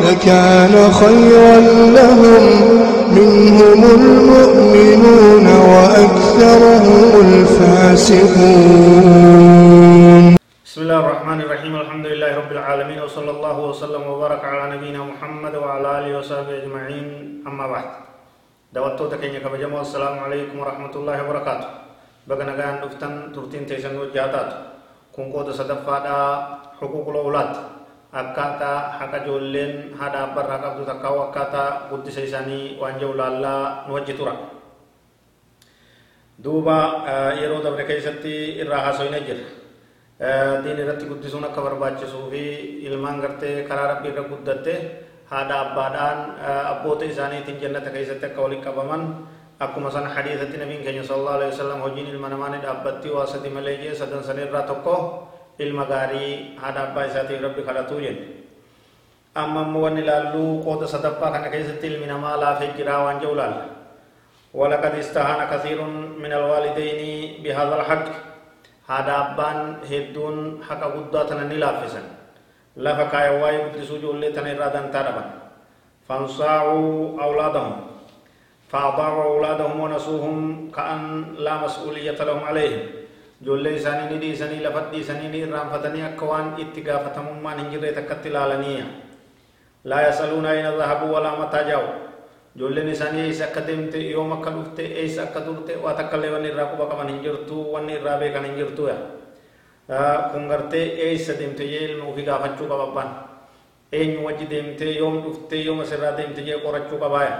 لكان خيرا لهم. منهم المؤمنون وأكثرهم الفاسقون. بسم الله الرحمن الرحيم. الحمد لله رب العالمين وصلى الله وسلم وبارك على نبينا محمد وعلى آله وصحبه أجمعين. أما بعد دواتو تكيني كبجمو السلام عليكم ورحمة الله وبركاته. بغنا غان دفتن ترتين تيسن وجاتات كون قوة حقوق الأولاد. Akkaataa haqa ijoolleen haadha abbarraa qabdu takkaa'u akkaataa guddisa isaanii waan jiru laallaa nu wajji tura duuba yeroo dabre keessatti irraa haasoyna jira diin irratti guddisuun akka barbaachisuu fi ilmaan gartee karaa rabbii irra guddatte haadha abbaadhaan abboota isaaniitiin jannata keessatti akka waliin qabaman akkuma san hadiisatti nabiin keenya sallallahu alaihi wasallam hojiin ilma namaa ni dhaabbatti waa sadi malee jee ilma gaarii haadha abbaa isaatiif rabbi kadhatuu jenna amma immoo wanni ilaalluu qooda sadaffaa kana keessatti ilmi namaa laafee jiraa waan jedhu laalla ولقد استهان كثير من الوالدين بهذا الحق هذا أبان هدون حق قداتنا نلافسا لفكا يواي قدسو جولي تنرادن تربا فانصاعوا أولادهم فأضاعوا أولادهم ونسوهم كأن لا مسؤولية لهم عليهم ijoollee isaanii ni dhiisanii lafat dhiisanii ni irraanfatanii akka waan itti gaafatamummaan hin jirre takkatti ilaalaniiya laa yasaluuna ayna dhahabuu walaa mataa jaa'u ijoolleen isaanii eessa akka deemte yoom akka dhufte eessa akka turte waa takkallee wanni irraa quba qaban hin jirtu wanni irraa beekan hin jirtu kun gartee eessa deemte jee ilma ofii gaafachuu qaba abbaan eenyu wajji deemte yoom dhufte yoom asirraa deemte jee qorachuu qabaaya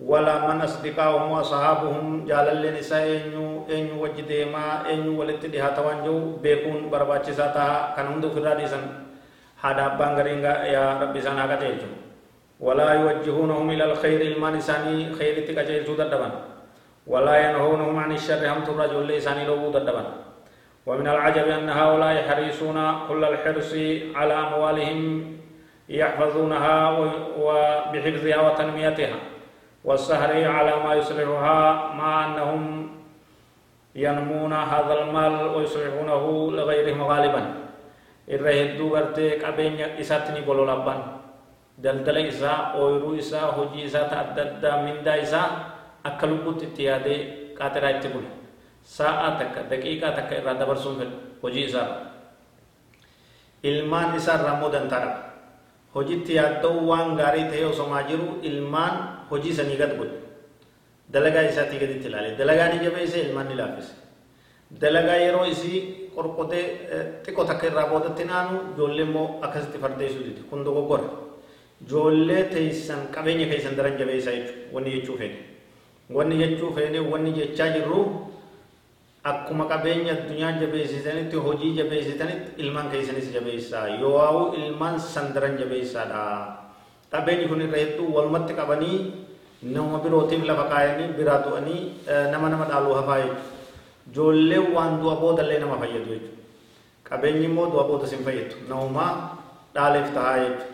ولا من أصدقائهم وصحابهم جال اللي نساء إنيو إنيو وجه ديما إنيو ولت ديها توانجو بيكون برباچ ساتا كان هندو فرا ديسن هذا بانغرينغا يا ربي سانا كتيجو ولا يوجهونهم إلى الخير المان ساني خير تكجيجو ددبان ولا ينهونهم عن الشر هم ترجو اللي ساني لو ددبان ومن العجب أن هؤلاء يحرصون كل الحرص على أموالهم يحفظونها وبحفظها وتنميتها والسهري على ما يصلحها مع أنهم ينمون هذا المال ويصلحونه لغيرهم غالبا. الرهدو برتي كابين إساتني بولو لبان. دلدل إسا أويرو إسا هجي إسا تعدد من دا إسا أكلوكو تتيادي قاتل آيتي بولي ساعة تك دقيقة تك إرادة برسوم هجي إسا. إلمان إسا رمو دنتارب hojitti yaadda'uu waan gaarii ta'ee osomaa jiru ilmaan hojii sanii gad godhe dalagaa isaatii gaditti ilaale dalagaa ni jabeesse ilmaan ni laaffise dalagaa yeroo isii qorqotee xiqqoo takka irraa boodatti naanu ijoollee immoo akkasitti fardeessuu diti kun dogoggora ijoollee teessan qabeenya keessan daran jabeessaa jechuudha wanni jechuu fedhe wanni jechuu fedhe wanni jechaa jirru akkuma qabeenya addunyaa jabeessitanitti hojii jabeessitanitti ilmaan keessanis jabeessaa yoo ilmaan san daran jabeessaadha. qabeenyi kun irra hedduu walumatti qabanii nama birootiif lafa kaayanii biraa du'anii nama nama dhaaluu hafaa jechuudha. Ijoollee waan du'a boodallee nama fayyadu jechuudha. Qabeenyi immoo du'a booda sin fayyadu. Namumaa dhaaleef tahaa jechuudha.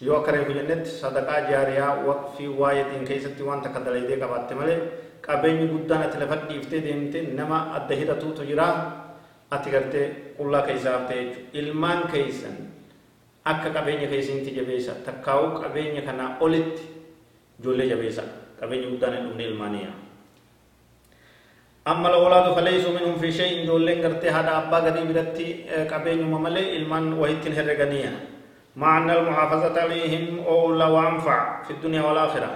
Yoo akka reefu jennetti sadaqaa jaariyaa waqfii waayetiin keessatti waan takka dalaydee qabaatte malee qabeenyi guddaan ati lafa dhiiftee deemte nama adda hidhatuutu jira ati gartee qullaa keessaa haftee jechuudha. Ilmaan keessan akka qabeenya keessanitti jabeessa takkaa'u qabeenya kanaa olitti ijoollee jabeessa qabeenya guddaan hin dhufne ilmaaniya. أما الأولاد فليسوا منهم في شيء جولين قرتي هذا أبا قديم برتي قبين مملي إلمان وهيتين هرقانية مع أن المحافظة عليهم أولى وأنفع في الدنيا والآخرة.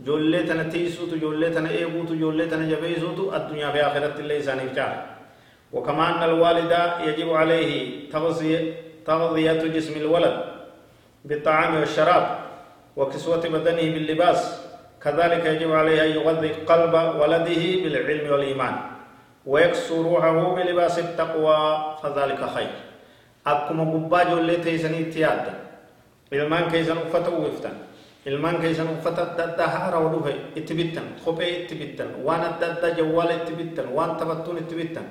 جولة تنتيسوت جولة تنئيبوت جولة تنجبيسوت الدنيا في آخرة الله سانيف وكما أن الوالد يجب عليه تغذية تغذية جسم الولد بالطعام والشراب وكسوة بدنه باللباس. كذلك يجب عليه أن يغذي قلب ولده بالعلم والإيمان. ويكسو روحه بلباس التقوى فذلك خير. أكما قبا جولي تيسني تيادا ilmaan keessan uffata uwwiftan ilmaan keessan uffata adda addaa haarawa dhufe itti bittan kophee itti bittan waan adda addaa jawwaala itti bittan waan taphattuun itti bittan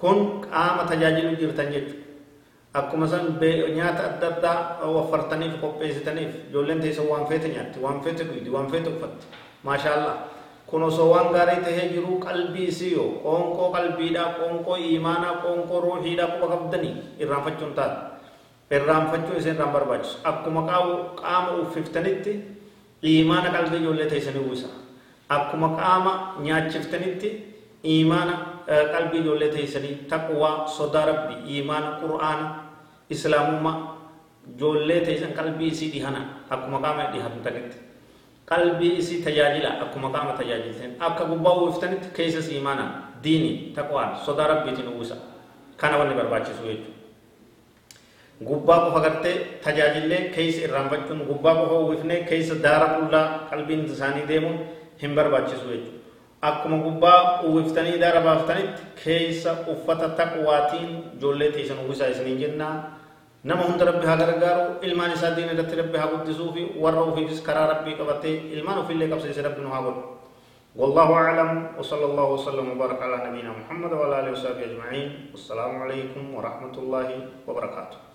kun qaama tajaajilu jirtan jechuudha akkuma san nyaata adda addaa waffartaniif qopheessitaniif ijoolleen teessan waan feete nyaatti waan feete dhugdi waan feete uffatti maashaallah kun osoo waan gaarii tahee jiru qalbii isii yoo qoonqoo qalbiidhaa qoonqoo imaanaa qoonqoo ruuxiidhaa quba qabdanii irraanfachuun taata irraanfachuun isin irraan barbaachisu akkuma qaama uffiftanitti imaana qalbii ijoollee teessanii uwwisa akkuma qaama nyaachiftanitti imaana qalbii ijoollee teessanii taqwaa sodaa rabbi imaana qur'aana islaamummaa ijoollee teessan qalbii isii dhihana akkuma qaama dhihatanitti qalbii isii tajaajila akkuma qaama tajaajiltan akka gubbaa uwwiftanitti keessas imaana diini taqwaan sodaa rabbiitiin uwwisa kana wanni barbaachisu jechuudha gubbaa qofa gartee tajaajillee keessa irraanfachuun gubbaa qofa uwwifnee keessa daara qullaa qalbiin isaanii deemuun hin barbaachisu jechuudha. Akkuma gubbaa uwwiftanii daara baaftanitti keessa uffata taqwaatiin ijoollee teessan uwwisaa isiniin jennaa nama hunda rabbi haa gargaaru ilmaan isaa diin irratti rabbi haa guddisuu fi warra ofiifis karaa rabbii qabatee ilmaan ofiillee qabsiise rabbi nu haa godhu. والله أعلم وصلى الله وسلم وبارك على نبينا محمد وعلى آله وصحبه أجمعين والسلام عليكم ورحمة الله وبركاته